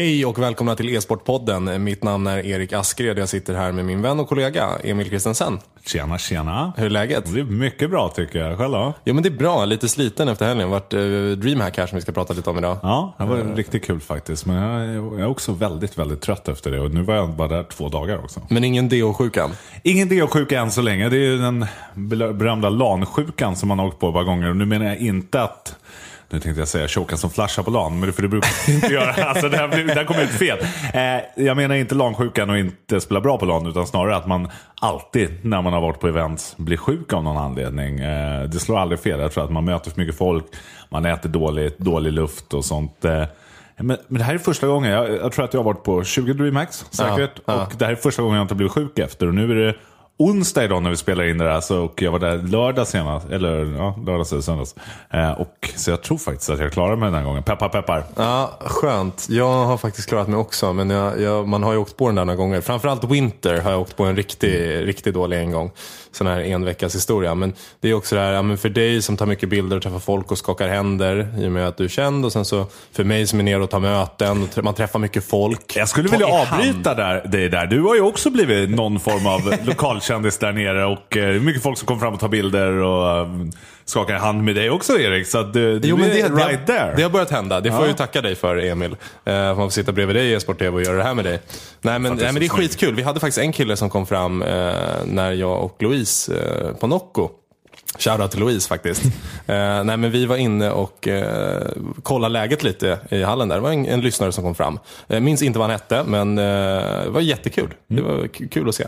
Hej och välkomna till E-sportpodden. Mitt namn är Erik Askred. Jag sitter här med min vän och kollega Emil Kristensen. Tjena, tjena. Hur är läget? Det är mycket bra tycker jag. Själv då? Jo men det är bra. Lite sliten efter helgen. Vart uh, Dreamhack här som vi ska prata lite om idag. Ja, det var uh. riktigt kul faktiskt. Men jag, jag, är också väldigt, väldigt trött efter det. Och nu var jag bara där två dagar också. Men ingen DO-sjukan? Ingen DO-sjuka än så länge. Det är ju den berömda LAN-sjukan som man har åkt på ett par gånger. Och nu menar jag inte att nu tänkte jag säga tjocka som flashar på LAN, men för det brukar jag inte göra. Alltså, det, här, det här kommer ut fel. Eh, jag menar inte LAN-sjukan och inte spela bra på LAN, utan snarare att man alltid när man har varit på events blir sjuk av någon anledning. Eh, det slår aldrig fel. Jag tror att man möter för mycket folk, man äter dåligt, dålig luft och sånt. Eh, men, men, det här är första gången, jag, jag, tror att jag har varit på 20 DreamHacks säkert. Ja, ja. Och det här är första gången jag inte blivit sjuk efter. Och nu är det onsdag idag när vi spelar in det här. Så, och jag var där lördag senast. Eller ja, lördags eller söndags. Eh, och, så jag tror faktiskt att jag klarar mig den här gången. Peppar peppar. Ja, skönt. Jag har faktiskt klarat mig också. Men jag, jag, man har ju åkt på den där några gånger. Framförallt Winter har jag åkt på en riktig, mm. riktigt dålig en gång. Sån här en veckas historia. Men det är också det här, ja, men för dig som tar mycket bilder och träffar folk och skakar händer. I och med att du är känd. Och sen så för mig som är nere och tar möten. Och man träffar mycket folk. Jag skulle vilja avbryta där, dig där. Du har ju också blivit någon form av lokal kändis där nere och eh, mycket folk som kommer fram och tar bilder och um, skakar hand med dig också Erik. Så att du, jo, men det, är right det, there. Det har börjat hända. Det får ja. jag ju tacka dig för Emil. Uh, man får sitta bredvid dig i Esport TV och göra det här med dig. Nej men, nej, men det är skitkul. Vi hade faktiskt en kille som kom fram uh, när jag och Louise uh, på Nocco Shoutout till Louise faktiskt. eh, nej, men vi var inne och eh, kollade läget lite i hallen där. Det var en, en lyssnare som kom fram. Jag minns inte vad han hette, men eh, det var jättekul. Mm. Det var kul att se.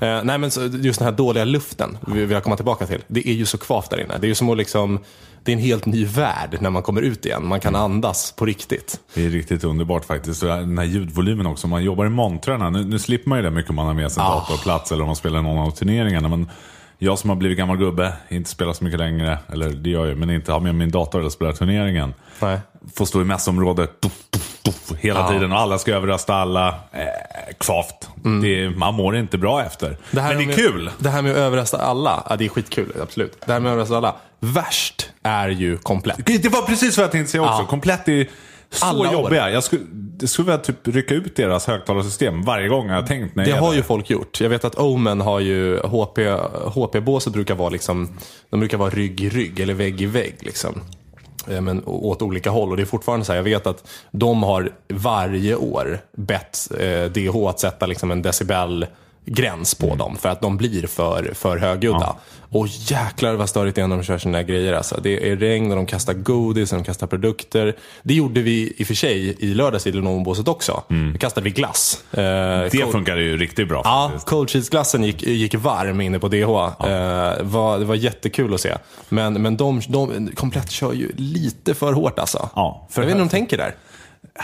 Eh, nej, men så, just den här dåliga luften vi vill jag komma tillbaka till. Det är ju så kvavt där inne. Det är ju som att liksom det är en helt ny värld när man kommer ut igen. Man kan andas på riktigt. Det är riktigt underbart faktiskt. Den här ljudvolymen också. Man jobbar i montrarna. Nu, nu slipper man ju det mycket om man har med sig en ah. datorplats eller om man spelar någon av turneringarna. Men jag som har blivit gammal gubbe, inte spelar så mycket längre, eller det gör jag men inte har med min dator eller spelar turneringen. Nej. Får stå i mässområdet tuff, tuff, tuff, hela ja. tiden och alla ska överrösta alla. Eh, kvavt. Mm. Det, man mår inte bra efter. Det men det är med, kul. Det här med att överrösta alla, ja, det är skitkul, absolut. Det här med att överrösta alla. Värst är ju komplett. Det var precis vad jag tänkte säga också. Ja. Komplett är så alla jobbiga. Jag skulle, det skulle vilja typ rycka ut deras högtalarsystem varje gång jag har tänkt. När det har ju folk gjort. Jag vet att Omen har ju, HP, HP-båset brukar vara liksom, de brukar vara rygg i rygg eller vägg i vägg. Liksom. Eh, men åt olika håll. Och det är fortfarande så här, jag vet att de har varje år bett eh, DH att sätta liksom en decibel gräns på mm. dem för att de blir för, för högljudda. Ja. Och jäklar vad störigt det är när de kör sina där grejer. Alltså. Det är regn och de kastar godis och de kastar produkter. Det gjorde vi i och för sig i lördags i Lenovo-båset också. Mm. Då kastade vi glass. Eh, det cold... funkar ju riktigt bra Ja, cold cheese-glassen gick, gick varm inne på DH. Ja. Eh, var, det var jättekul att se. Men, men de, de komplett kör ju lite för hårt alltså. Ja, för jag vet inte hur de tänker där.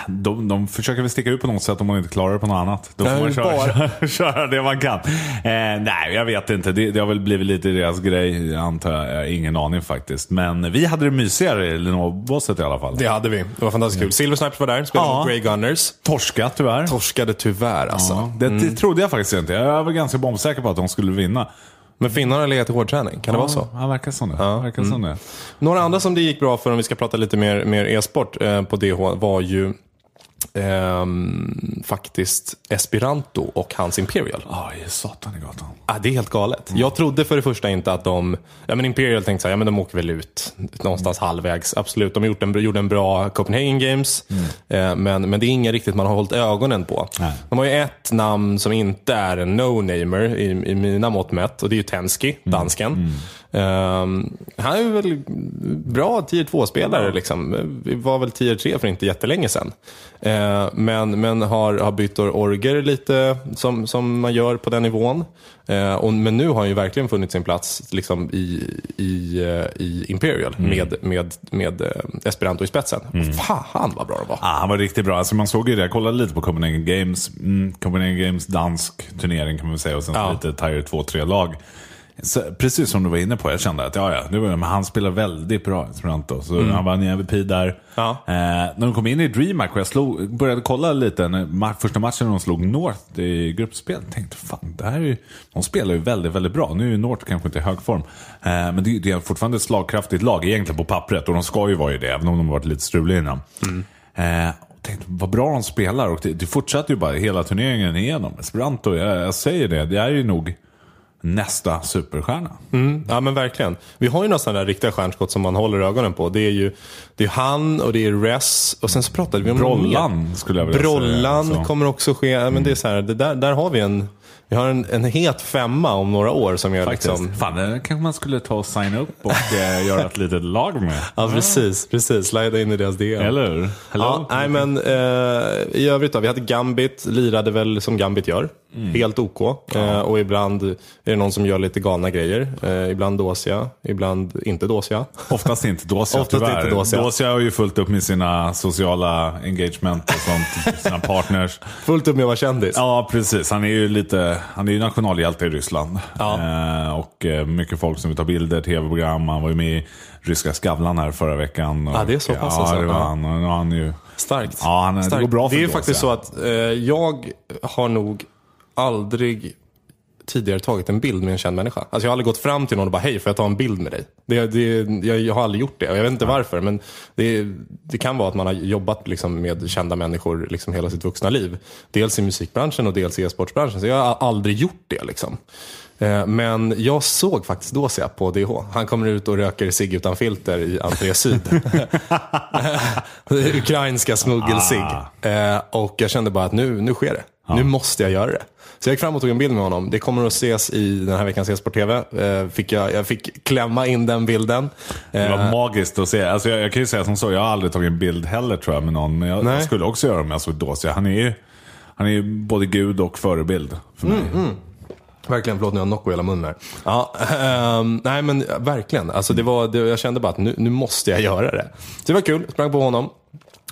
De, de försöker väl sticka ut på något sätt om man inte klarar det på något annat. Då får man köra, köra, köra, det man kan. Eh, nej, jag vet inte. Det, det har väl blivit lite deras grej, antar jag. ingen aning faktiskt. Men vi hade det mysigare i Lenovo-båset i alla fall. Det hade vi. Det var fantastiskt kul. Silver Snipers var där, spelade ja. mot Grey Gunners. Torska tyvärr. Torskade tyvärr alltså. Ja, det, mm. det trodde jag faktiskt inte. Jag var ganska bombsäker på att de skulle vinna. Men finnarna har legat i hårdträning, kan ja, det vara så? Ja, verkar som det. Ja. Verkar som mm. det. Några andra som det gick bra för, om vi ska prata lite mer, mer e-sport eh, på DH, var ju Ehm, faktiskt Esperanto och hans Imperial. Ja, oh, satan i gatan. Ah, det är helt galet. Mm. Jag trodde för det första inte att de, ja men Imperial tänkte så här, ja men de åker väl ut någonstans mm. halvvägs. Absolut, de gjort en, gjorde en bra Copenhagen Games. Mm. Eh, men, men det är inget riktigt man har hållit ögonen på. Nej. De har ju ett namn som inte är en no-namer i, i mina mått mätt och det är ju Tensky, mm. dansken. Um, han är väl bra tier 2-spelare. Ja. Liksom. Var väl tier 3 för inte jättelänge sedan. Uh, men men har, har bytt orger lite som, som man gör på den nivån. Uh, och, men nu har han ju verkligen funnit sin plats liksom, i, i, uh, i Imperial mm. med, med, med uh, Esperanto i spetsen. Mm. Fan vad bra det var. Ah, han var riktigt bra. Alltså, man såg ju det, jag kollade lite på Copenhagen Games. Mm, Copenhagen Games dansk turnering kan man säga och sen ja. lite Tier 2-3-lag. Så, precis som du var inne på, jag kände att ja, ja, det var, men han spelar väldigt bra Esperanto. Så mm. han vann i MVP där. Ja. Eh, när de kom in i DreamHack och jag slog, började kolla lite, när, första matchen när de slog North i gruppspel, tänkte fan, det här är ju, de spelar ju väldigt, väldigt bra. Nu är North kanske inte i hög form. Eh, men det, det, är fortfarande ett slagkraftigt lag egentligen på pappret och de ska ju vara ju det, även om de har varit lite struliga innan. Mm. Eh, tänkte vad bra de spelar. Och det, det fortsatte ju bara hela turneringen igenom. Esperanto, jag, jag säger det, det är ju nog nästa superstjärna. Mm, ja men verkligen. Vi har ju några sådana där riktiga stjärnskott som man håller ögonen på. Det är ju det är han och det är Res. Och sen så pratade vi om Brollan skulle jag vilja Brollan säga. så. kommer också ske. Men det är så här, det där, där har vi en, vi har en, en het femma om några år som är Faktiskt. liksom... Fan, det kanske man skulle ta och signa upp och eh, göra ett litet lag med. Ja precis, precis. Slida in i deras DM. Eller hur? Ja, nej men eh, i övrigt då, vi hade Gambit, lirade väl som Gambit gör. Mm. Helt OK. Eh, och ibland är det någon som gör lite galna grejer. Eh, ibland dåsiga, ibland inte dåsiga. Oftast inte Dosia Oftast tyvärr. inte Dosia. Dosia har ju fullt upp med sina sociala engagement och sånt. sina partners. Fullt upp med att vara kändis. Ja, precis. Han är ju lite, han är ju nationalhjälte i Ryssland. Ja. Eh, och eh, mycket folk som vill ta bilder, tv-program. Han var ju med i Ryska Skavlan här förra veckan. Och, Ja, det är så pass Ja, alltså. det var han. Och nu har han ju... Starkt. Ja, han, det Starkt. går bra för Det är ju faktiskt så att eh, jag har nog aldrig tidigare tagit en bild med en känd människa. Alltså jag har aldrig gått fram till någon och bara hej, får jag ta en bild med dig? Det, det, jag, har aldrig gjort det och jag vet inte varför. Men det, det kan vara att man har jobbat liksom med kända människor liksom hela sitt vuxna liv. Dels i musikbranschen och dels i e-sportsbranschen. Så jag har aldrig gjort det. Liksom. Eh, Men jag såg faktiskt Dosia på DH. Han kommer ut och röker cigg utan filter i entré syd. Ukrainska smuggelcigg. Eh, Och jag kände bara att nu, nu sker det. Nu måste jag göra det. Så jag gick fram och tog en bild med honom. Det kommer att ses i den här veckans e-sport TV. Eh, Fick jag, jag fick klämma in den bilden. Det Eh, var magiskt att se. Alltså jag, jag kan ju säga som så, jag har aldrig tagit en bild heller tror jag med någon. Men jag, jag skulle också göra det om jag såg Dosia. Han är ju han är ju både gud och förebild för mig. Mm, Verkligen, förlåt nu har jag Nocco i hela munnen här. Ja, ehm, nej men verkligen. Alltså, det var, det, jag kände bara att nu, nu måste jag göra det. Så det var kul, sprang på honom.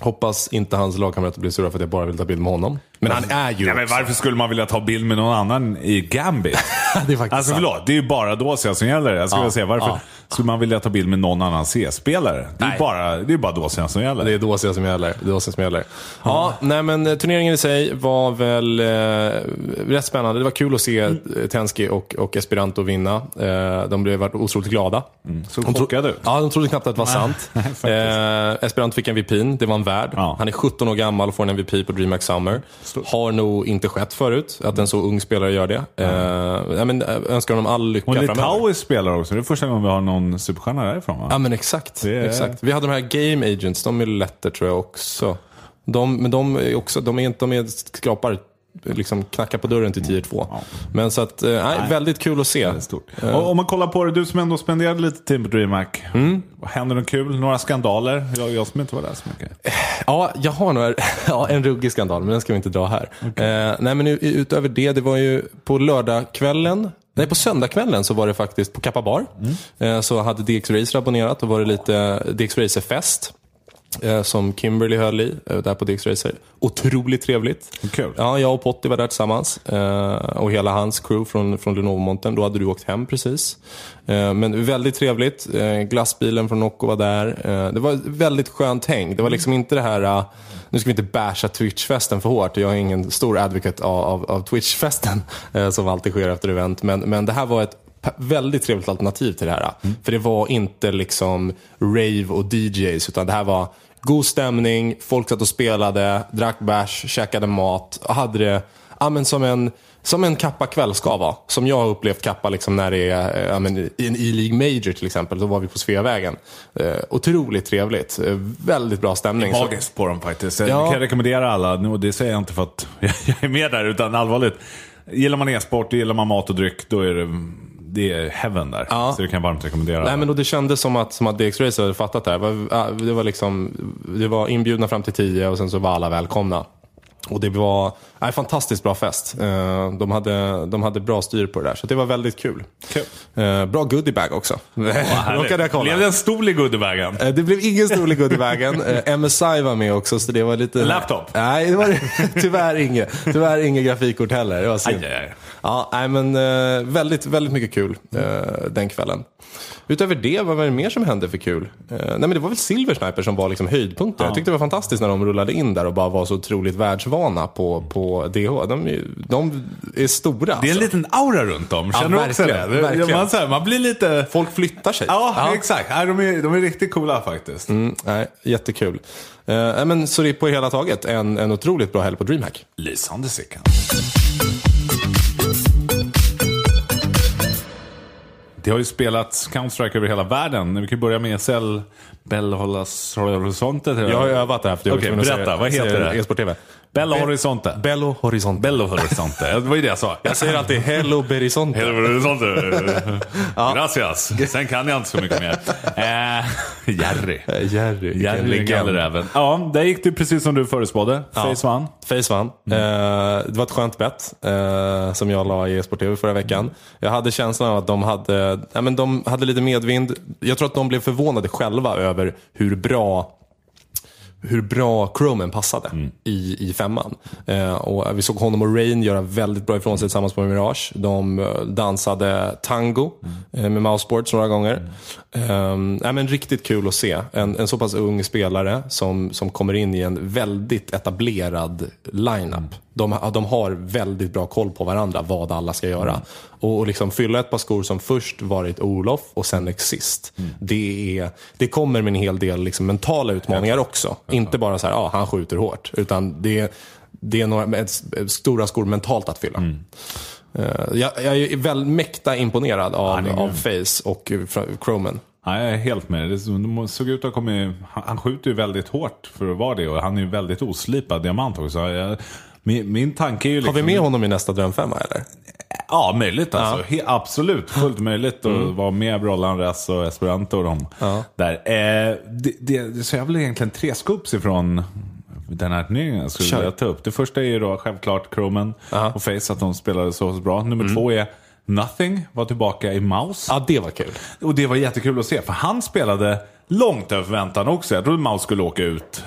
Hoppas inte hans lagkamrater blir sura för att jag bara vill ta bild med honom. Men han är ju Ja, men varför skulle man vilja ta bild med någon annan i Gambit? Det är faktiskt alltså sant. förlåt, det är ju bara Dosia som gäller. Jag skulle Ja, säga, varför ja. Skulle man vilja ta bild med någon annan C-spelare? Det är bara, det är bara Dosia som gäller. Det är Dosia som gäller. Är Dosia som gäller. Ja, nej men eh, turneringen i sig var väl eh, rätt spännande. Det var kul att se eh, Tenski och, och Esperanto vinna. Eh, de blev otroligt glada. Så De tro- chockade ut. Ja, de trodde knappt att det var sant. eh, Esperanto fick MVP, det var en värd. Ja. Han är 17 år gammal och får en MVP på DreamHack Summer. Har nog inte skett förut, att en så ung spelare gör det. Eh, men, eh, önskar honom all lycka framöver. Litauis spelar också. Det är första gången vi har någon superstjärna därifrån va? Ja men exakt. Är- exakt. Vi hade de här Game Agents, de är lätter tror jag också. De, men de är också, de är inte, de är skrapar, liksom knackar på dörren till tier 2. Men så att, eh, nej, väldigt kul att se. Och om man kollar på det, du som ändå spenderade lite tid på DreamHack. Mm. Händer något kul? Några skandaler? Jag, jag som inte var där så mycket. Ja, jag har nog ja, en ruggig skandal, men den ska vi inte dra här. Eh, nej, men utöver det, det var ju på lördagskvällen, nej på söndagskvällen så var det faktiskt på Kappa Bar. Eh, så hade DX Racer abonnerat och var det lite DX Racer-fest. Eh, Som Kimberly höll i, eh, där på DX Racer. Otroligt trevligt. Kul. Ja, jag och Potti var där tillsammans. Eh, och hela hans crew från, från Lenovo-montern. Då hade du åkt hem precis. Men väldigt trevligt. Glassbilen från Nocco var där. Det var väldigt skönt häng. Det var liksom inte det här, nu ska vi inte basha Twitch-festen för hårt. Jag är ingen stor advocate av, av, Twitch-festen som alltid sker efter event. Men, men det här var ett väldigt trevligt alternativ till det här. För det var inte liksom rave och DJs, utan det här var god stämning, folk satt och spelade, drack bärs, käkade mat och hade det ja, men som en som en Kappa kväll ska vara. Som jag har upplevt Kappa liksom när det är eh, ja, men, i en E-League Major till exempel. Då var vi på Sveavägen. Eh, otroligt trevligt. Eh, väldigt bra stämning. Magiskt på dem faktiskt. Jag Ja. kan rekommendera alla, och det säger jag inte för att jag är med där, utan allvarligt. Gillar man e-sport, gillar man mat och dryck, då är det, det är heaven där. Ja. Så det kan jag varmt rekommendera. Nej, men då det kändes som att, som att DX Racer hade fattat det här. Det var, liksom, det var inbjudna fram till tio och sen så var alla välkomna. Och det var en fantastiskt bra fest. Eh, De hade, de hade bra styr på det där, så det var väldigt kul. Kul. Eh, Bra goodiebag också. Kolla. Blev det en stol i goodiebagen? Eh, Det blev ingen stor i goodiebagen. MSI var med också, så det var lite... Laptop? Nej, det var tyvärr inget. Tyvärr inget grafikkort heller. Det var synd. Aj, aj, aj. Ja, nej, men eh, väldigt, väldigt mycket kul eh, den kvällen. Utöver det, vad var det mer som hände för kul? Eh, nej, men det var väl Silver Sniper som var liksom höjdpunkten. Jag tyckte det var fantastiskt när de rullade in där och bara var så otroligt världsvana på, på DH. De, är- de är stora. Det är en alltså. liten aura runt dem. Känner du också verkligen, det? verkligen. Man, så här, man blir lite... Folk flyttar sig. Ja, exakt. Nej, de, är, de är riktigt coola faktiskt. Mm, nej, jättekul. Eh, nej, men, så det är på hela taget en, en otroligt bra helg på DreamHack. Lysande Sickan. Det har ju spelats Counter-Strike över hela världen. Vi kan börja med SL Bell Horizonte. Jag har övat det här. för tvungen att berätta. Vad heter det? E-sport-TV. Bello Horizonte. Bello Horizonte. Bello Horizonte. Det var ju det jag sa. Jag säger alltid Hello Berizonte. Hello Horizonte. Gracias. Sen kan jag inte så mycket mer. Eh, Jerry. Eh, Jerry. Jerry den legend. gallerräven. Ja, där gick det precis som du förutspådde. Face vann. Face vann. Mm. Eh, det var ett skönt bett eh, som jag la i e-sport TV förra veckan. Jag hade känslan av att de hade, ja, men de hade lite medvind. Jag tror att de blev förvånade själva över hur bra hur bra Chromen passade Mm. i, i femman. Eh, och vi såg honom och Rain göra väldigt bra ifrån sig tillsammans på Mirage. De eh, dansade tango Mm. eh, med mouseboards några gånger. Mm. Eh, men riktigt kul att se. En, en så pass ung spelare som, som kommer in i en väldigt etablerad lineup. De, de har väldigt bra koll på varandra, vad alla ska göra. Och, och liksom fylla ett par skor som först varit Olof och sen Exist. Det, är, det kommer med en hel del liksom mentala utmaningar också. Inte bara så här, ja, han skjuter hårt. Utan det, det är några ett, ett, stora skor mentalt att fylla. Eh, jag, jag är väl mäkta imponerad av, av. Face och eh, Chromen. Ja, jag är helt med. Det de såg ut att komma... han- skjuter ju väldigt hårt för att vara det och han är ju väldigt oslipad diamant också. Jag, min, min tanke är ju Har liksom... vi med honom i nästa drömfemma eller? Ja, möjligt alltså. He, absolut, fullt möjligt att vara med Brollan, och Esperanto och dem. Där. Eh, det, det, så jag vill egentligen tre scoops ifrån den här turneringen jag skulle Kör. vilja ta upp. Det första är ju då självklart Chromen och Face, att de spelade så bra. Nummer två är Nothing, var tillbaka i Mouse. Ja, det var kul. Och det var jättekul att se, för han spelade långt över förväntan också. Jag trodde Mouse skulle åka ut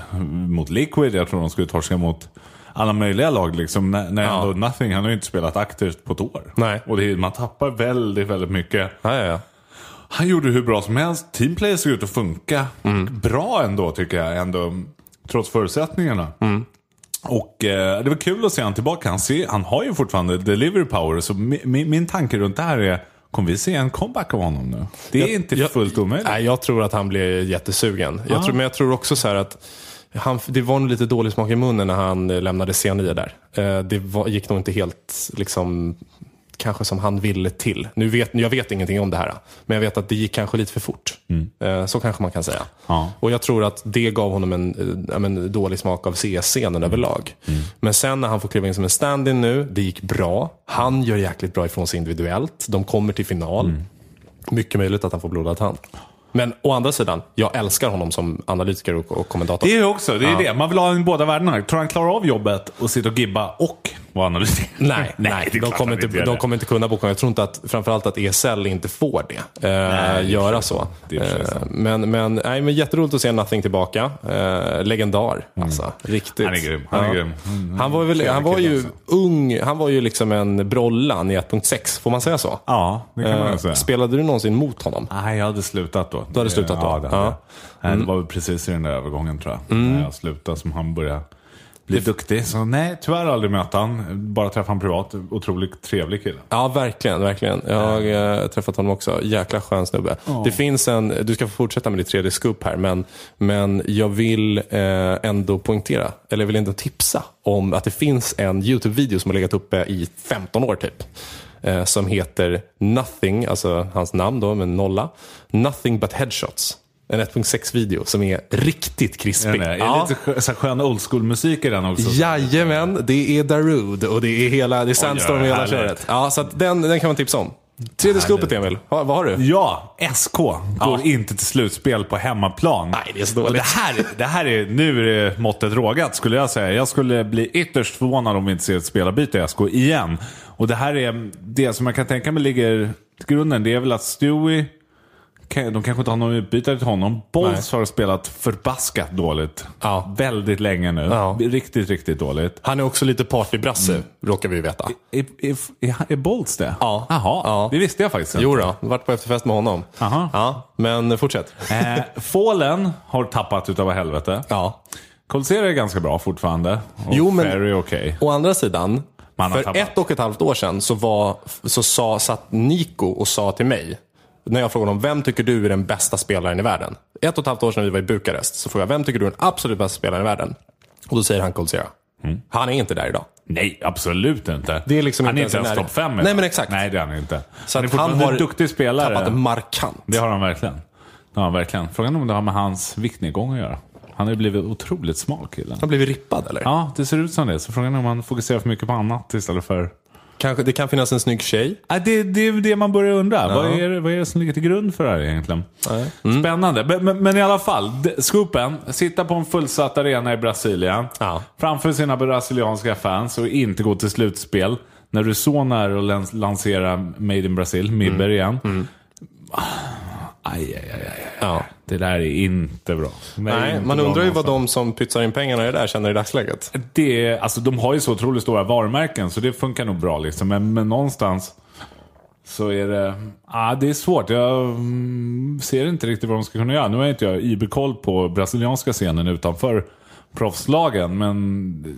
mot Liquid, jag tror de skulle torska mot alla möjliga lag. Liksom, när, när Ja. ändå Nothing, han har ju inte spelat aktivt på ett år. Nej. Och det, man tappar väldigt, väldigt mycket. Ja, ja. Han gjorde hur bra som helst. Teamplay såg ut att funka bra ändå tycker jag. Ändå, trots förutsättningarna. Och eh, det var kul att se han tillbaka. Han, ser, han har ju fortfarande delivery power. Så min, min, min tanke runt det här är, kommer vi se en comeback av honom nu? Det är inte jag- fullt omöjligt. Nej, jag tror att han blir jättesugen. Jag tror, men jag tror också så här att han, det var nog lite dålig smak i munnen när han eh, lämnade C9 där. Eh, Det var, gick nog inte helt liksom kanske som han ville till. Nu vet, jag vet ingenting om det här, men jag vet att det gick kanske lite för fort. Eh, Så kanske man kan säga. Ja. Och jag tror att det gav honom en, men, dålig smak av CS-scenen överlag. Men sen när han får kliva in som en stand-in nu, det gick bra. Han gör jäkligt bra ifrån sig individuellt. De kommer till final. Mycket möjligt att han får blodad hand. Men å andra sidan, jag älskar honom som analytiker och, och kommentator. Det är ju också, det är det. Man vill ha båda världarna. Tror han klarar av jobbet och sitta och gibba och vara analytiker? Nej, nej, de, kommer inte, de kommer inte kunna boka. Jag tror inte att, framförallt att ESL inte får det. Eh, är göra så. Eh, men, men, nej, men jätteroligt att se Nothing tillbaka. Eh, legendar, alltså. Riktigt. Han är grym, han är grym. Mm, Han var, väl, han var ju alltså. ung, han var ju liksom en Brollan i 1.6, får man säga så? Ja, det kan man Eh, säga. Spelade du någonsin mot honom? Nej, jag hade slutat då. Du hade slutat då? Ja, det, hade Ja. Nej, det var väl precis i den där övergången tror jag. När jag slutade som han började bli duktig. Så nej, tyvärr aldrig möta han. Bara träffa han privat. Otroligt trevlig kille. Ja, verkligen. verkligen. Jag har eh, träffat honom också. Jäkla skön snubbe. Det finns en, du ska få fortsätta med ditt tredje scoop här, men, men jag vill eh, ändå poängtera, eller jag vill ändå tipsa om att det finns en YouTube-video som har legat uppe i 15 år typ. Eh, som heter Nothing, alltså hans namn då med nolla. Nothing but headshots. En 1.6-video som är riktigt krispig. Det är Ja. lite så skön old school musik i den också. Jajamän, det är Darude och det är hela, det är Sandstorm och hela köret. Ja, så den, den kan man tipsa om. Tredje skopet Emil, ha, vad har du? Ja, SK går inte till slutspel på hemmaplan. Nej, det är så Och dåligt. det här, det här är, nu är det måttet rågat skulle jag säga. Jag skulle bli ytterst förvånad om vi inte ser ett spelarbyte i SK igen. Och det här är det som jag kan tänka mig ligger till grunden. Det är väl att Stewie de kanske inte har någon utbytare till honom. Bolts har spelat förbaskat dåligt. Ja. Väldigt länge nu. Ja. Riktigt, riktigt dåligt. Han är också lite partybrasse, råkar vi veta. Är, är, är, är Bolts det? Ja. Jaha, Ja. det visste jag faktiskt inte. Jo då, varit på efterfest med honom. Aha. Ja, men fortsätt. Eh, Fallen har tappat utav helvete. Ja. Colsera är ganska bra fortfarande. Och Jo, men- Ferry okej. Å andra sidan, för tappat. ett och ett halvt år sedan så, var, så sa, satt Nico och sa till mig, när jag frågade om vem tycker du är den bästa spelaren i världen? Ett och ett halvt år sedan vi var i Bukarest så frågade jag, vem tycker du är den absolut bästa spelaren i världen? Och då säger han Colsera. Han är inte där idag. Nej, absolut inte. Det är liksom han är inte ens ens topp fem. Nej, men exakt. Nej, det är han inte. Så han är att han fortfarande har en duktig spelare. tappat markant. Det har han verkligen. Det har han verkligen. Frågan är om det har med hans viktnedgång att göra. Han har ju blivit otroligt smal killen. Han blivit rippad eller? Ja, det ser ut som det. Så frågan är om han fokuserar för mycket på annat istället för... Kanske, det kan finnas en snygg tjej. Nej, det, det är det man börjar undra. Vad, är, det- vad är det som ligger till grund för det här egentligen? Mm. Spännande. Men, men, men i alla fall, scoopen. Sitta på en fullsatt arena i Brasilien. Ja. Framför sina brasilianska fans och inte gå till slutspel. När du så nära att lans- lansera Made in Brazil, Mibber Mm. igen. Ah, Aj, aj, aj, aj. Ja. Det där är inte bra. Nej, inte man bra undrar ju vad de som pytsar in pengarna i det där känner i dagsläget. Det är, alltså, de har ju så otroligt stora varumärken så det funkar nog bra. Liksom. Men, men någonstans så är det, ah, det är svårt. Jag mm, ser inte riktigt vad de ska kunna göra. Nu har jag inte jag iberkoll på brasilianska scenen utanför proffslagen. Men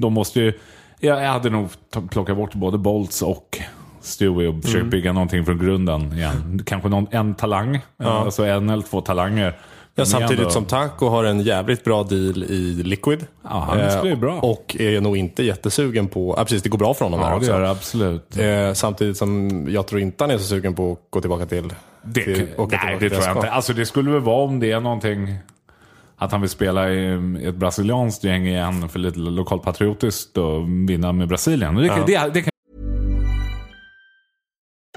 de, måste ju... Jag, hade nog plockat bort både Bolts och Stewie och försökt bygga någonting från grunden igen. Kanske någon, en talang, alltså en eller två talanger. Ja, samtidigt som Taco har en jävligt bra deal i Liquid. Ja, han spelar ju bra. Och är nog inte jättesugen på... Ja, precis. Det går bra för honom Ja, det också. gör det absolut. Eh, samtidigt som jag tror inte han är så sugen på att gå tillbaka till... Det, till nej, tillbaka det till tror jag inte. Alltså det skulle väl vara om det är någonting att han vill spela i ett brasilianskt gäng igen för lite lokalpatriotiskt och vinna med Brasilien. Det, kan- det, det kan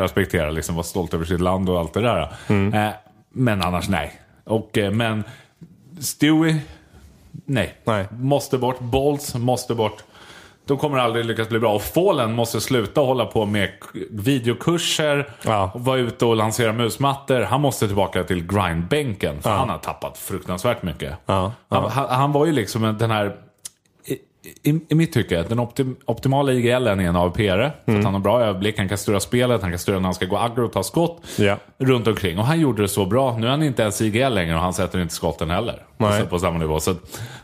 respektera, liksom vara stolt över sitt land och allt det där. Eh, men annars nej. Och, eh, men Stewie, nej. Nej. Måste bort. Bolts måste bort. De kommer aldrig lyckas bli bra. Och Fallen måste sluta hålla på med videokurser, Ja. och vara ute och lansera musmattor. Han måste tillbaka till grindbänken, för han har tappat fruktansvärt mycket. Ja, Han, han, han var ju liksom en- den här i, i, mitt tycke, den optim, optimala IGL är en AVP-are. Mm. att han har bra överblick, han kan styra spelet, han kan styra när han ska gå aggro och ta skott. Ja. Runt omkring. Och han gjorde det så bra. Nu är han inte ens IGL längre och han sätter inte skotten heller. Nej. Så På samma nivå. Så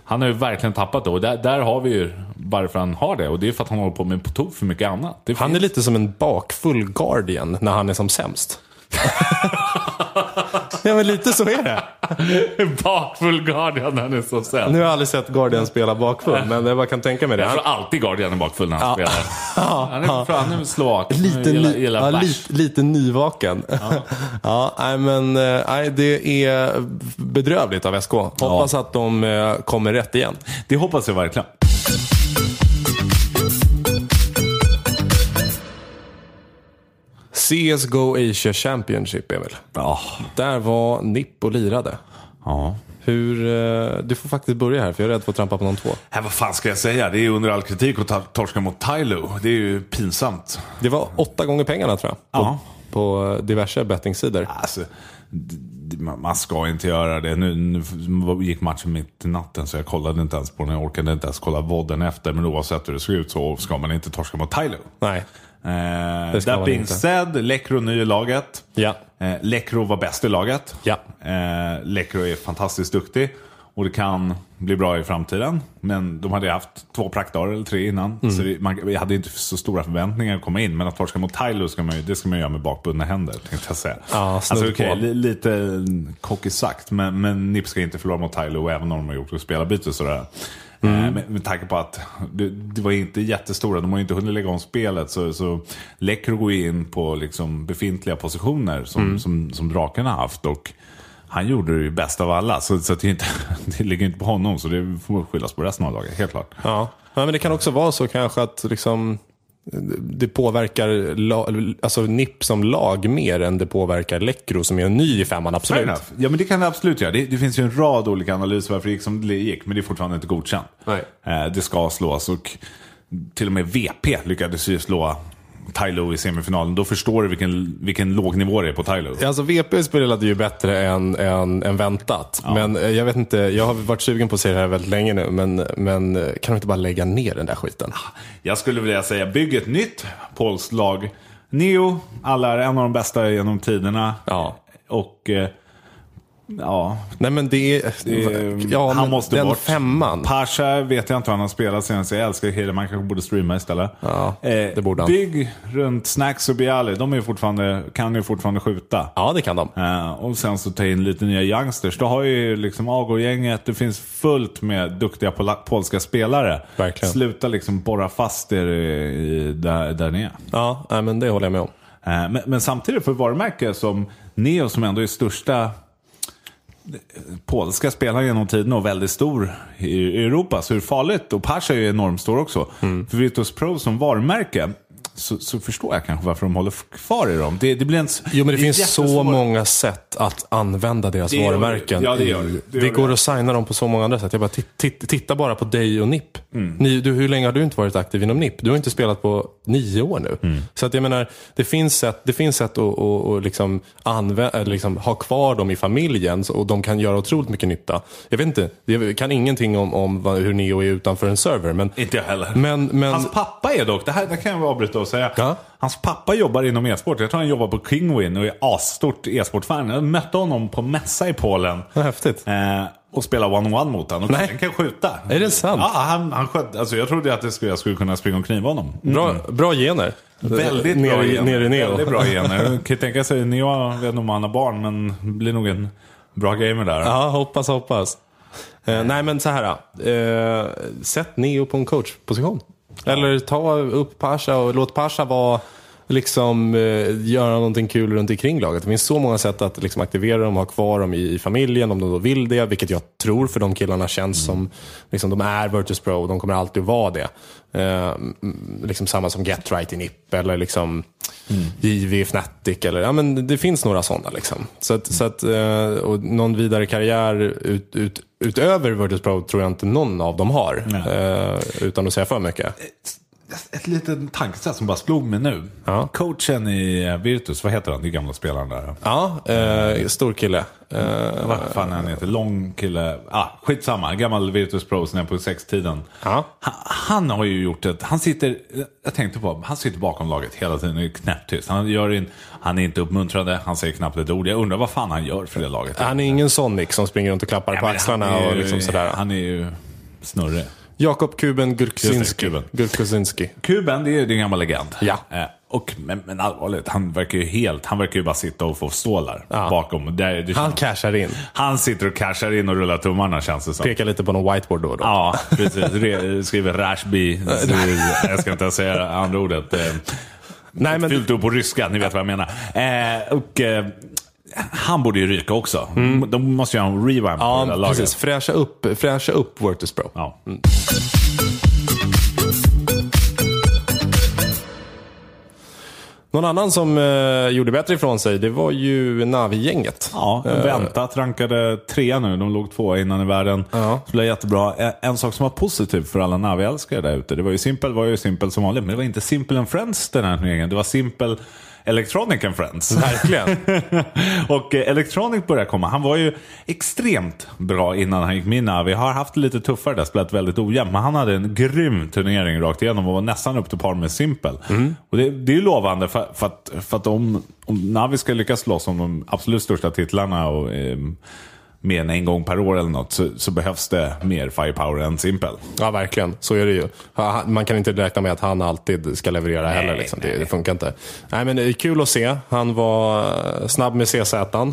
han har ju verkligen tappat det. Och där, där har vi ju varför han har det. Och det är för att han håller på med på tok för mycket annat. Han är lite som en bakfull Guardian när han är som sämst. ja, men lite så är det. bakfull Guardian han är så sen. Nu har jag aldrig sett Guardian spela bakfull, men jag bara kan tänka mig det. Jag tror alltid Guardian är bakfull när han spelar. Han är, han är slovak. lite, gillar, gillar ja, lite, lite nyvaken. Ja. nej, men eh, nej, det är bedrövligt av SK. Hoppas att de eh, kommer rätt igen. Det hoppas jag verkligen. CSGO Asia Championship, Emil. Ja. Där var Nipp och lirade. ja. Hur, eh, du får faktiskt börja här, för jag är rädd för att trampa på någon två. Äh, vad fan ska jag säga? Det är under all kritik att torska mot Tylo. Det är ju pinsamt. Det var åtta gånger pengarna tror jag. På, Ja. på diverse bettingsidor. Alltså, man ska inte göra det. Nu, nu gick matchen mitt i natten så jag kollade inte ens på den. Jag orkade inte ens kolla vodden efter. Men oavsett hur det såg ut så ska man inte torska mot Tylo. Nej. Eh, that being inte. said, Lekro ny i laget. Ja. Eh, Lekro var bäst i laget. Ja. Eh, Lekro är fantastiskt duktig. Och det kan bli bra i framtiden. Men de hade haft två praktdagar eller tre innan. Mm. Så det, man, jag hade inte så stora förväntningar att komma in. Men att torska mot Tylo ska man, ju- det ska man göra med bakbundna händer. Tänkte jag säga. Ja, alltså, li, lite cocky sagt. Men, men NIP ska inte förlora mot Tylo även om de har gjort ett spelarbyte. Sådär. Eh, med, med tanke på att det, det var inte jättestora, de har ju inte hunnit lägga om spelet. Så, så Lekro går in på liksom befintliga positioner som, som, som drakarna har haft. Och han gjorde det ju bäst av alla, så, så det, inte, det ligger inte på honom. Så det får skyllas på resten av laget, helt klart. Ja. ja, men det kan också vara så kanske att liksom, det påverkar la, alltså NIP som lag mer än det påverkar Lekro som är ny i femman, absolut. Ja men det kan det absolut göra. Det, det finns ju en rad olika analyser varför det gick som det gick. Men det är fortfarande inte godkänt. Nej. Eh, det ska slås och till och med VP lyckades ju slå Tylo i semifinalen. Då förstår du vilken, vilken låg nivå det är på Tylo. Alltså VP spelade ju bättre än, än, än väntat. Men eh, jag vet inte, jag har varit sugen på att se det här väldigt länge nu. Men, men eh, kan de inte bara lägga ner den där skiten? Jag skulle vilja säga, bygg ett nytt polskt lag. Neo, alla är en av de bästa genom tiderna. Ja. Och eh, ja, Nej men det är... det, ja, han men måste den bort. femman. Pasha vet jag inte hur han har spelat senast. Jag älskar Hede, man kanske borde streama istället. Ja, eh, det borde han. Bygg runt Snacks och Bialy. De är ju fortfarande, kan ju fortfarande skjuta. Ja, det kan de. Eh, och sen så ta in lite nya youngsters. Då har ju liksom Agor-gänget, det finns fullt med duktiga pola- polska spelare. Verkligen. Sluta liksom borra fast er i, i, där, där ni är. Ja, nej, men det håller jag med om. Eh, Men, men samtidigt för varumärke som Neo som ändå är största polska spelaren genom tiden och väldigt stor i Europa. Så hur farligt, och Pasha är ju enormt stor också. Mm. För Virtus Pro som varumärke så, så förstår jag kanske varför de håller kvar i dem. Det, det blir en, Jo, men det är finns så många sätt att använda deras Det gör det. varumärken. Ja, det gör det. Det Det, gör det. går att signa dem på så många andra sätt. Jag bara, tit- tit- titta bara på dig och NIP. Mm. Ni, du, hur länge har du inte varit aktiv inom NIP? Du har inte spelat på nio år nu. Mm. Så att jag menar, det finns sätt, det finns sätt att, att, att liksom anvä- eller liksom ha kvar dem i familjen och de kan göra otroligt mycket nytta. Jag vet inte, jag kan ingenting om, om hur Neo är utanför en server. Men, Inte jag heller. men, men Hans pappa är dock, det här det kan jag avbryta och säga. Ja. Hans pappa jobbar inom e-sport. Jag tror han jobbar på Kingwin och är asstort e-sportfan. Jag mötte honom på mässa i Polen. häftigt. Eh, och spela one-on-one mot honom. Han kan skjuta. Är det sant? Ja, han, han sköt, alltså jag trodde att det skulle, jag skulle kunna springa och kniva honom. Bra, bra gener. Väldigt bra i- gener. Ner i Neo. Väldigt bra gener. Jag kan tänka sig, Neo, jag vet inte om han har barn, men blir nog en bra gamer där. Ja, hoppas, hoppas. Eh, nej, men så här. Eh, sätt Neo på en coachposition. Eller ta upp Pasha och låt Pasha vara liksom eh, göra någonting kul runt omkring laget. Det finns så många sätt att liksom, aktivera dem och ha kvar dem i, i familjen om de då vill det. Vilket jag tror för de killarna känns som, liksom, de är Virtus Pro och de kommer alltid att vara det. Eh, mm, liksom samma som Get Right i NIP eller liksom JV i Fnatic. Eller, ja, men det finns några sådana. Liksom. Så att, så att, eh, och någon vidare karriär ut, ut, utöver Virtus Pro tror jag inte någon av dem har. Eh, utan att säga för mycket. Ett litet tankesätt som bara slog mig nu. Ja. Coachen i eh, Virtus, vad heter han? Det gamla spelaren där. Ja, eh, stor kille. Eh, Vad fan är han heter? Lång kille. Ah, skitsamma. Gammal Virtus Pro som är på sextiden. Ja. Han, han har ju gjort ett... Han sitter... Jag tänkte på Han sitter bakom laget hela tiden och är knäpptyst. Han, gör in, han är inte uppmuntrande. Han säger knappt ett ord. Jag undrar vad fan han gör för det laget. han är ingen Sonic som springer runt och klappar Ja, på axlarna ju- och liksom sådär. Han är ju snurrig. Jakob Kuben Gurksinski. Kuben. Gurksinski. Kuben, det är är en gammal legend. Ja. Eh, och, men, men allvarligt, han verkar ju helt... Han verkar ju bara sitta och få stålar Ja. bakom. Det, det, Han cashar in. han sitter och cashar in och rullar tummarna känns det som. Pekar lite på någon whiteboard då och då. Ja, precis. Re- Skriver Rashby. Jag ska inte ens säga andra ordet. Eh, Nej, men Fyllt upp på ryska, ni vet vad jag menar. Eh, och, eh, han borde ju ryka också. De måste ha en revamp på det där ja, laget. precis. Fräscha upp, fräscha upp Virtus Pro. Ja. Någon annan som eh, gjorde bättre ifrån sig, det var ju Navi-gänget. Ja, väntat. Rankade trea nu. De låg två innan i världen. Ja. Så det blev jättebra. En- En sak som var positiv för alla Navi-älskare där ute. Det var ju Simple var ju Simple som vanligt. Men det var inte Simple and Friends den här turneringen. Det var Simple Electronic and Friends. Verkligen. och eh, Electronic började komma. Han var ju extremt bra innan han gick med i Navi. Har haft lite tuffare där, spelat väldigt ojämnt. Men han hade en grym turnering rakt igenom och var nästan upp till par med Simple. Och det, det är ju lovande för, för att, för att om, om Navi ska lyckas slåss om de absolut största titlarna och ehm, mer än en gång per år eller något så, så behövs det mer firepower än Simpel. Ja, verkligen. Så är det ju. Man kan inte räkna med att han alltid ska leverera heller. Liksom. Det, det funkar inte. Nej, men det är kul att se. Han var eh, snabb med CZ. Eh,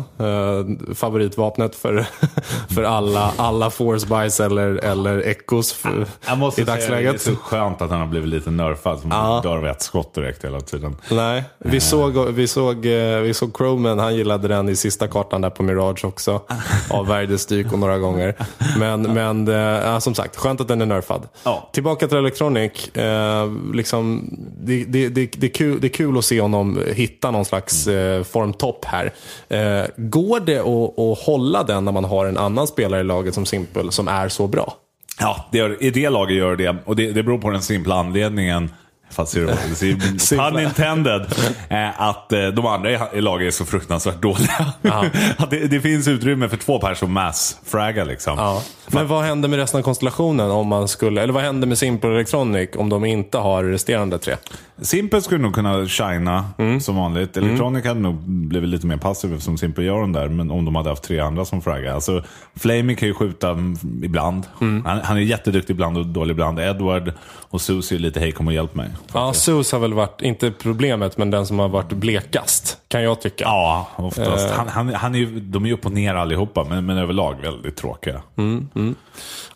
favoritvapnet för, för alla, alla force buys eller, eller echos Jag måste i dagsläget. säga, det är så skönt att han har blivit lite nerfad. Som Ja. dör av ett skott direkt hela tiden. Nej, vi såg, vi såg, eh, vi såg Croman, han gillade den i sista kartan där på Mirage också. Avvärjde styk och några gånger. Men, men eh, ja, som sagt, skönt att den är nerfad. Ja. Tillbaka till Electronic. Eh, liksom, det, det, det, det, är kul, det är kul att se honom hitta någon slags eh, formtopp här. Eh, går det att, att hålla den när man har en annan spelare i laget som Simple som är så bra? Ja, det gör, i det laget gör det. Och det, det beror på den simpla anledningen. Fast ser du? Simpla. Pun intended. Eh, att eh, de andra i, laget är så fruktansvärt dåliga. att det, det finns utrymme för två personer som mass-fragga liksom. Ja. Men vad händer med resten av konstellationen om man skulle, eller vad händer med Simple Electronic om de inte har resterande tre? Simpel skulle nog kunna shina Mm. som vanligt. Electronic hade nog blivit lite mer passiv eftersom Simpel gör den där. Men om de hade haft tre andra som fraggar. Alltså, Flamey kan ju skjuta mm, ibland. Mm. Han, han är jätteduktig ibland och dålig ibland. Edward och Susie är lite hej kom och hjälp mig. Ja, Sus har väl varit, inte problemet, men den som har varit blekast, kan jag tycka. Ja, oftast. Eh. Han, han, han är de är ju upp och ner allihopa, men, men överlag väldigt tråkiga.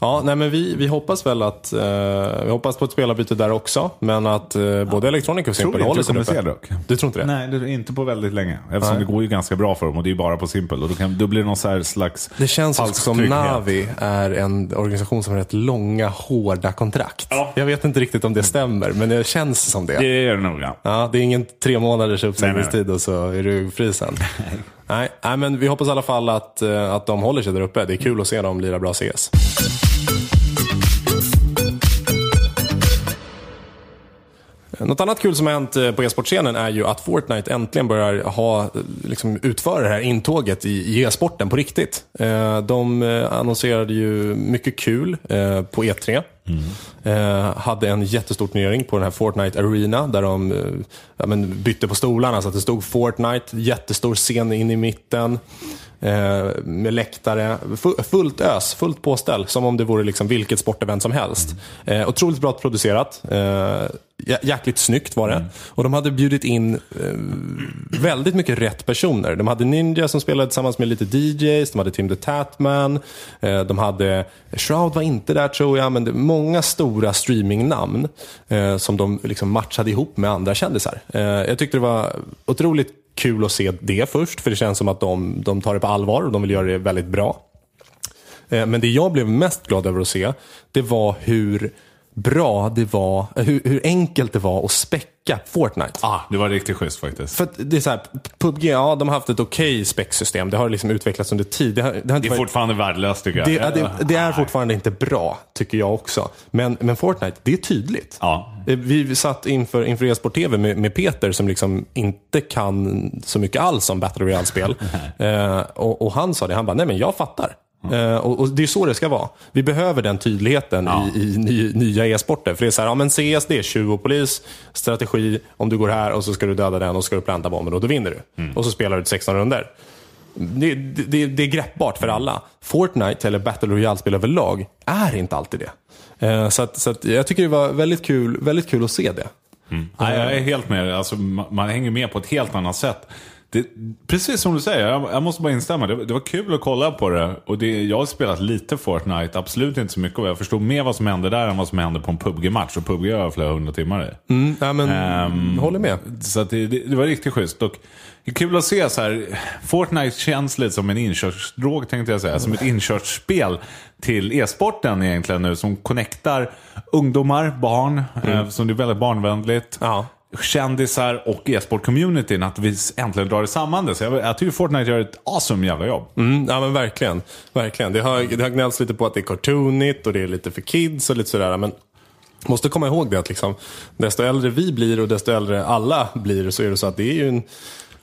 Ja, nej, men vi, vi hoppas väl att, eh, vi hoppas på ett spelarbyte där också, men att eh, både Electronic och Simple håller du sig uppe. dock. Du tror inte det? Nej, det inte på väldigt länge. Eftersom Nej. det går ju ganska bra för dem och det är ju bara på Simpel. Och då, kan, då blir det någon slags Det känns också som trygghet. Navi är en organisation som har rätt långa, hårda kontrakt. Ja. Jag vet inte riktigt om det stämmer, men det känns som det. Det är det nog, ja. Ja, det är ingen tre månaders uppsägningstid och så är du fri sen. nej, nej, men vi hoppas i alla fall att, eh, att de håller sig där uppe. Det är kul att se dem lira bra CS. Något annat kul som har hänt eh, på e-sportscenen är ju att Fortnite äntligen börjar ha, eh, liksom, utföra det här intåget i, i e-sporten på riktigt. Eh, De annonserade ju mycket kul på E3. Eh, hade en jättestor turnering på den här Fortnite Arena där de ja, bytte på stolarna så att det stod Fortnite, jättestor scen in i mitten. Eh, med läktare, fu- fullt ös, fullt påställ. Som om det vore liksom vilket sportevent som helst. Eh, otroligt bra producerat. Eh, jä- jäkligt snyggt var det. Och de hade bjudit in eh, väldigt mycket rätt personer. De hade Ninja som spelade tillsammans med lite DJs, de hade Tim the Tatman, eh, de hade Shroud var inte där tror jag, men det, många stora streamingnamn eh, som de liksom matchade ihop med andra kändisar. Jag tyckte det var otroligt kul att se det först, för det känns som att de, de tar det på allvar och de vill göra det väldigt bra. Eh, men det jag blev mest glad över att se, det var hur bra det var, hur, hur enkelt det var att späcka Fortnite. Ah, det var riktigt schysst faktiskt. För det är så här, PubG, ja de har haft ett okej specsystem. Det har liksom utvecklats under tid. Det, har, det, har det är varit, fortfarande värdelöst tycker jag. det, ja, det, det är fortfarande inte bra, tycker jag också. Men, men Fortnite, det är tydligt. Ja. Eh, Vi vi satt inför, inför e-sport TV med, med Peter som liksom inte kan så mycket alls om Battle Royale-spel. eh, och, och han sa det, han bara, nej men jag fattar. Eh, och, och Det är så det ska vara. Vi behöver den tydligheten i, i ny, nya e-sporter. För det är så här, ja men CS det är tjuv och polis, strategi, om du går här och så ska du döda den och så ska du planta bomben och då vinner du. Och så spelar du 16 runder. Det, det, det är greppbart för alla. Fortnite, eller Battle Royale-spel överlag, är inte alltid det. Eh, Så, att, så att jag tycker det var väldigt kul, väldigt kul att se det. Nej, jag är helt med. Alltså, man, man hänger med på ett helt annat sätt. Det, precis som du säger, jag, jag måste bara instämma. Det, det var kul att kolla på det. Och det, jag har spelat lite Fortnite, absolut inte så mycket. Och jag förstod mer vad som hände där än vad som hände på en PubG-match. Och PubG har jag flera hundra timmar i. Mm, ja, men, Ehm, håller med. Så det, det, var riktigt schysst. Och det är kul att se så här. Fortnite känns lite som en inkörsdrog tänkte jag säga. Som ett inkörsspel till e-sporten egentligen nu. Som connectar ungdomar, barn. Eh, som det är väldigt barnvänligt. Ja. Kändisar och e-sport-communityn. Att vi äntligen drar det samman det. Så jag, jag tycker Fortnite gör ett awesome jävla jobb. Mm, ja men verkligen. verkligen. Det, har, det har gnällts lite på att det är cartoonigt och det är lite för kids och lite sådär. Men måste komma ihåg det att liksom, desto äldre vi blir och desto äldre alla blir så är det så att det är ju en,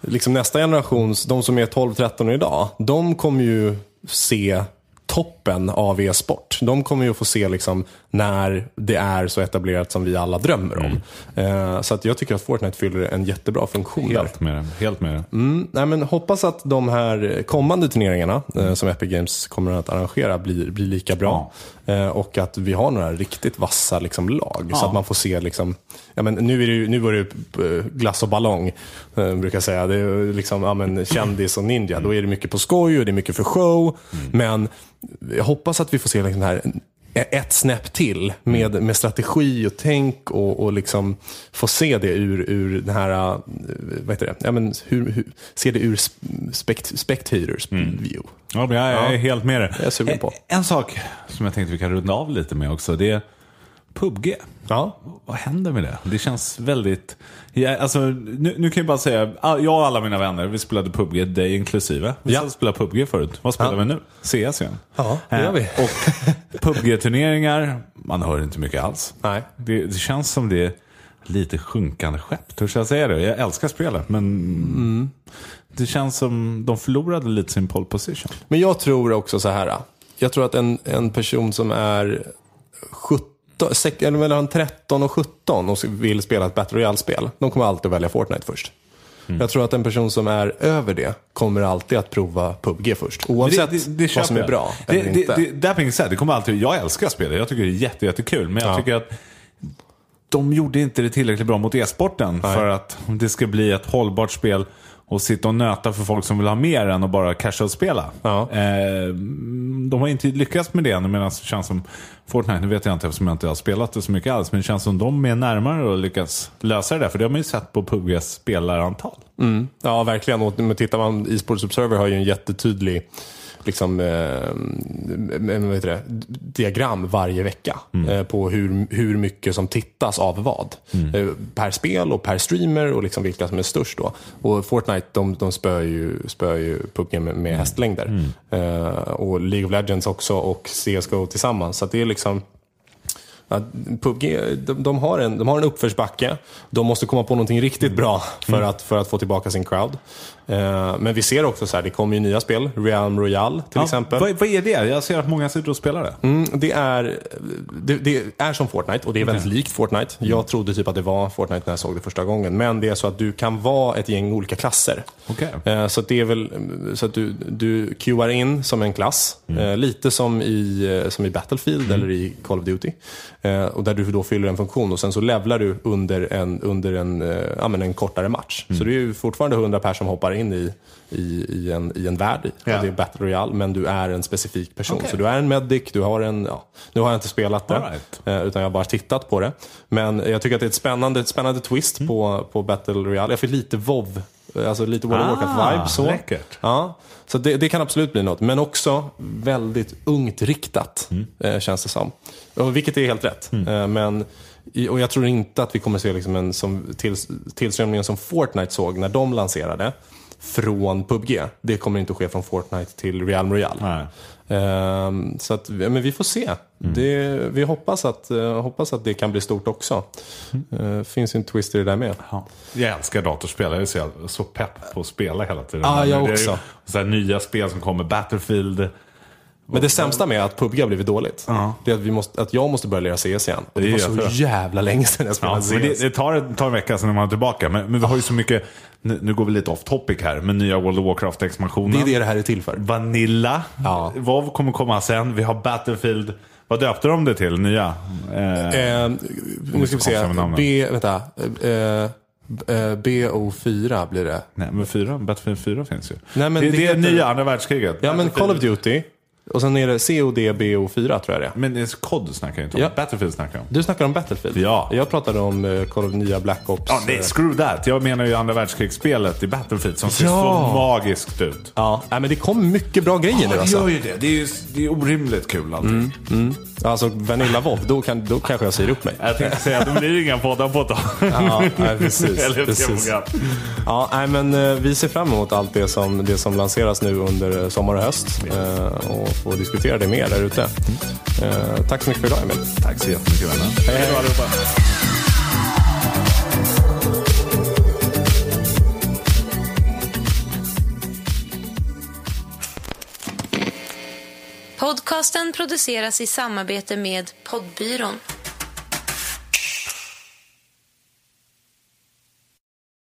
liksom nästa generations, de som är 12-13 idag, de kommer ju se toppen toppen av e-sport. De kommer ju att få se liksom när det är så etablerat som vi alla drömmer om. Eh, så att jag tycker att Fortnite fyller en jättebra funktion. Helt med det. Helt med det. Mm, nej, men hoppas att de här kommande turneringarna eh, som Epic Games kommer att arrangera blir, blir lika bra. Eh, och att vi har några riktigt vassa liksom, lag. Så att man får se, liksom, ja, men nu, är det ju, nu var det ju eh, glass och ballong, eh, brukar jag säga. Det är liksom, ja, men, kändis och ninja. Då är det mycket på skoj och det är mycket för show. Men jag hoppas att vi får se liksom, här ett snäpp till med, med strategi och tänk och, och liksom få se det ur, ur den här, eh, vad heter det, ja, men hur, hur, se det ur spect, spectators view. Ja, men jag är Ja. helt med det. Jag är sugen på. En, en sak som jag tänkte vi kan runda av lite med också. Det är PubG. Ja. Vad händer med det? Det känns väldigt... Ja, alltså, nu, nu, kan jag bara säga, ah, jag och alla mina vänner, vi spelade PubG, dig inklusive. Vi ja. spelade PubG förut. Vad spelar ja. vi nu? CS igen. Ja, det gör eh, vi. Och PubG-turneringar, man hör inte mycket alls. Nej. Det, det känns som det är lite sjunkande skepp, törs jag säga det? Jag älskar spelet, men... Mm. Det känns som de förlorade lite sin pole position. Men jag tror också så här. Ah. Jag tror att en, en person som är 70 13, mellan 13 och 17 och vill spela ett Battle Royale-spel, de kommer alltid att välja Fortnite först. Mm. Jag tror att en person som är över det kommer alltid att prova PubG först. Oavsett det, det, det vad som är bra det, eller det, inte. Det, det, kommer alltid, jag älskar spelet, jag tycker det är jätte, jättekul. Men jag ja. tycker att de gjorde inte det tillräckligt bra mot e-sporten för att det ska bli ett hållbart spel och sitta och nöta för folk som vill ha mer än att bara casual-spela. Ja. Eh, de har inte lyckats med det, medan det känns som Fortnite, nu vet jag inte eftersom jag inte har spelat det så mycket alls, men det känns som de är närmare att lyckas lösa det där. För det har man ju sett på PubGs spelarantal. Ja, verkligen. Och tittar man, e-sports Observer har ju en jättetydlig liksom, eh, vad heter det, diagram varje vecka eh, på hur, hur mycket som tittas av vad. Eh, per spel och per streamer och liksom vilka som är störst då. Och Fortnite de, de spöar ju, spöar ju PubG med, med hästlängder. Eh, och League of Legends också och CSGO tillsammans. Så det är liksom Ja, PubG, de, de, har en, de har en uppförsbacke. De måste komma på någonting riktigt bra för, att, för att få tillbaka sin crowd. Eh, men vi ser också så här, det kommer ju nya spel. Realm Royale till Ja, exempel. Vad, vad är det? Jag ser att många sitter och spelar det. Mm, det, är, det, det är som Fortnite och det är väldigt likt Fortnite. Jag trodde typ att det var Fortnite när jag såg det första gången. Men det är så att du kan vara ett gäng olika klasser. Okej. Eh, Så det är väl så att du, du queuar in som en klass. Eh, lite som i, eh, som i Battlefield eller i Call of Duty. Eh, och där du då fyller en funktion och sen så levlar du under en, under en, eh, ja, men en kortare match. Så det är ju fortfarande 100 personer som hoppar in i, i, i, en, i en värld. Ja. Det är Battle Royale, men du är en specifik person. Okej. Så du är en medic, du har en, ja, nu har jag inte spelat det, right. eh, utan jag har bara tittat på det. Men jag tycker att det är ett spännande, ett spännande twist på, på Battle Royale. Jag fick lite WoW, alltså lite World of Ah, Warcraft-vibe. Så. läckert. Ja, så det, det kan absolut bli något. Men också väldigt ungt riktat, eh, känns det som. Och, vilket är helt rätt. Eh, men, och jag tror inte att vi kommer se liksom en som, till, tillströmningen som Fortnite såg när de lanserade från PubG. Det kommer inte att ske från Fortnite till Realm Royale. Ehm, så att, ja, men vi får se. Det, vi hoppas att, eh, hoppas att det kan bli stort också. Uh, finns ju en twist i det där med. Ja. Jag älskar datorspel. Jag är så, så pepp på att spela hela tiden. Ja, jag det ju också. Så här, nya spel som kommer. Battlefield. Men det sämsta med att PubG har blivit dåligt, det är att, vi måste, att jag måste börja lära CS igen. Och det, Det var är så jävla länge sedan jag Ja, spelade men CS. det, det tar, det tar en vecka när man är tillbaka. Men, men vi har ju så mycket, nu, nu går vi lite off topic här, men nya World of Warcraft-expansionen. Det är det det här är till för. Vanilla. Ja. Vad kommer komma sen? Vi har Battlefield. Vad döpte de det till? Nya? Eh, Eh, nu ska vi se. B, vänta. Eh, eh, BO4 blir det. nej, men fyra, Battlefield 4 finns ju. Nej, men det, det det är heter- nya andra världskriget. Ja, men Call of. Duty. Och sen är det COD BO4 tror jag det är. Men det är COD snackar jag inte om. Ja. Battlefield snackar jag om. Du snackar om Battlefield? Ja. Jag pratade om eh, Call of nya Black Ops. Ja, nej, eh, screw that. Jag menar ju andra världskrigsspelet i Battlefield som ser Ja. så magiskt ut. Ja, nej, men det kom mycket bra grejer nu det alltså. gör ju det. Det är ju det är orimligt kul allting. Alltså Vanilla WoW, då, kan, då kanske jag säger upp mig. Jag tänkte säga att det blir inga poddar på ett tag. Ja, nej, precis. Eller precis. Ja, nej, men eh, vi ser fram emot allt det som, det som lanseras nu under sommar och höst eh, och får diskutera det mer där ute. Eh, tack så mycket för idag Emil. Tack så jättemycket vänner. Hej, hej. allihopa. Podcast Podcasten produceras i samarbete med Poddbyrån.